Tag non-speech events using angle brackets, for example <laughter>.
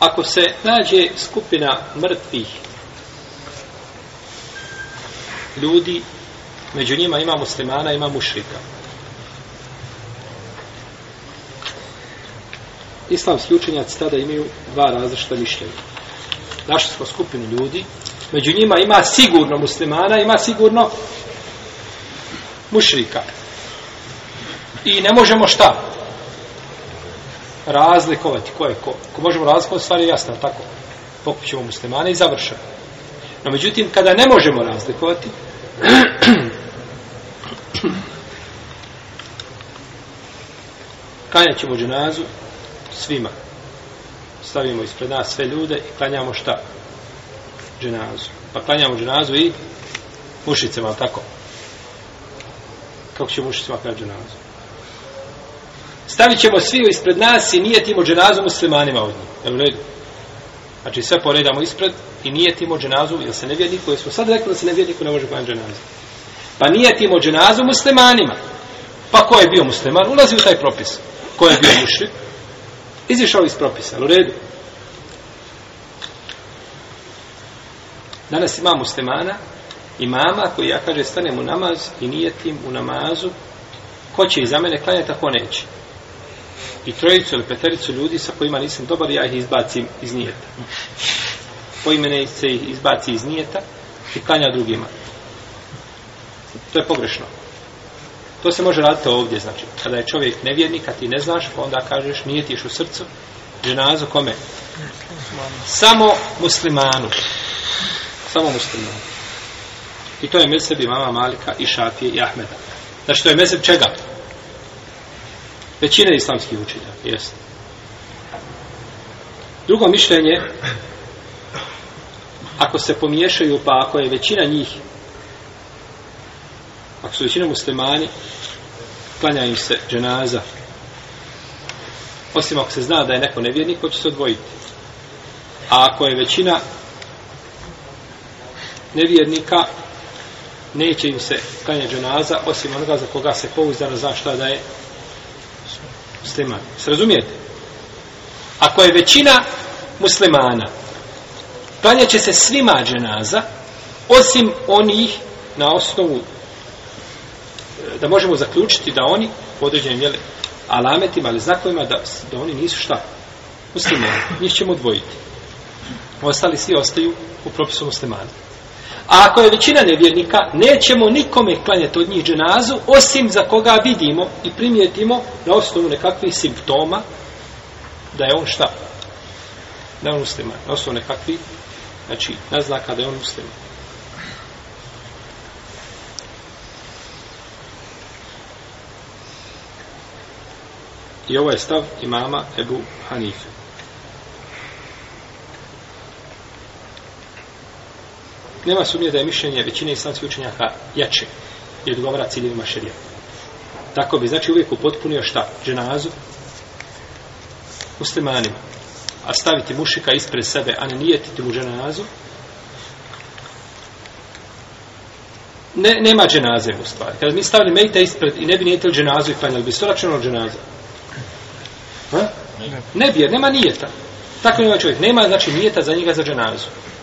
Ako se nađe skupina mrtvih ljudi, među njima ima muslimana, ima mušrika. Islamski učenjaci tada imaju dva različita mišljenja. Našli smo skupinu ljudi, među njima ima sigurno muslimana, ima sigurno mušrika. I ne možemo šta? razlikovati ko je ko. Ako možemo razlikovati, stvar je jasna, tako? Pokućemo muslimane i završamo. No međutim, kada ne možemo razlikovati, <clears throat> klanjat ćemo dženazu svima. Stavimo ispred nas sve ljude i klanjamo šta? Dženazu. Pa klanjamo dženazu i mušicama, tako? Kako će mušicama klanjati dženazu? Stavit ćemo svi ispred nas i nijetimo dženazu muslimanima od njih. Jel u redu? Znači sve poredamo ispred i nijetimo dženazu, jer se ne niko? jer smo sad rekli da se ne niko ne može kojem dženazu. Pa nijetimo dženazu muslimanima. Pa ko je bio musliman? Ulazi u taj propis. Ko je bio mušrik? Izišao iz propisa, jel u redu? Danas ima muslimana, mama koji ja kaže stanem u namaz i tim u namazu ko će iza mene klanjati, a neće i trojicu ili petericu ljudi sa kojima nisam dobar, ja ih izbacim iz nijeta. Poimene se ih izbaci iz nijeta i klanja drugima. To je pogrešno. To se može raditi ovdje, znači, kada je čovjek nevjernik, a ti ne znaš, pa onda kažeš, nijetiš u srcu, ženazu kome? Samo muslimanu. Samo muslimanu. I to je sebi mama Malika i Šafije i Ahmeda. Znači, to je mezheb čega? Većina islamskih učitelja, jest. Drugo mišljenje, ako se pomiješaju, pa ako je većina njih, ako su većina muslimani, klanja im se dženaza. Osim ako se zna da je neko nevjernik, hoće će se odvojiti. A ako je većina nevjernika, neće im se klanja dženaza, osim onoga za koga se pouzdano zna šta da je muslimani. Razumijete? Ako je većina muslimana, klanjat će se svima dženaza, osim onih na osnovu e, da možemo zaključiti da oni u određenim jeli, alametima ali znakovima da, da oni nisu šta muslimani, njih ćemo odvojiti ostali svi ostaju u propisu muslimana a ako je većina nevjernika, nećemo nikome klanjati od njih dženazu, osim za koga vidimo i primijetimo na osnovu nekakvih simptoma da je on šta? Da je on Na osnovu nekakvih, znači, naznaka da je on ustima I ovo ovaj je stav imama Ebu Hanife. Nema sumnje da je mišljenje većine islamskih učenjaka jače i odgovara ciljevima šerija. Tako bi, znači, uvijek upotpunio šta? Dženazu muslimanima. A staviti mušika ispred sebe, a ne nijetiti mu dženazu, ne, nema dženaze u stvari. Kada mi stavili mejta ispred i ne bi nijetili dženazu i klanjali bi storačeno dženaza. Ha? Ne bi, jer nema nijeta. Tako nema čovjek. Nema, znači, nijeta za njega za dženazu.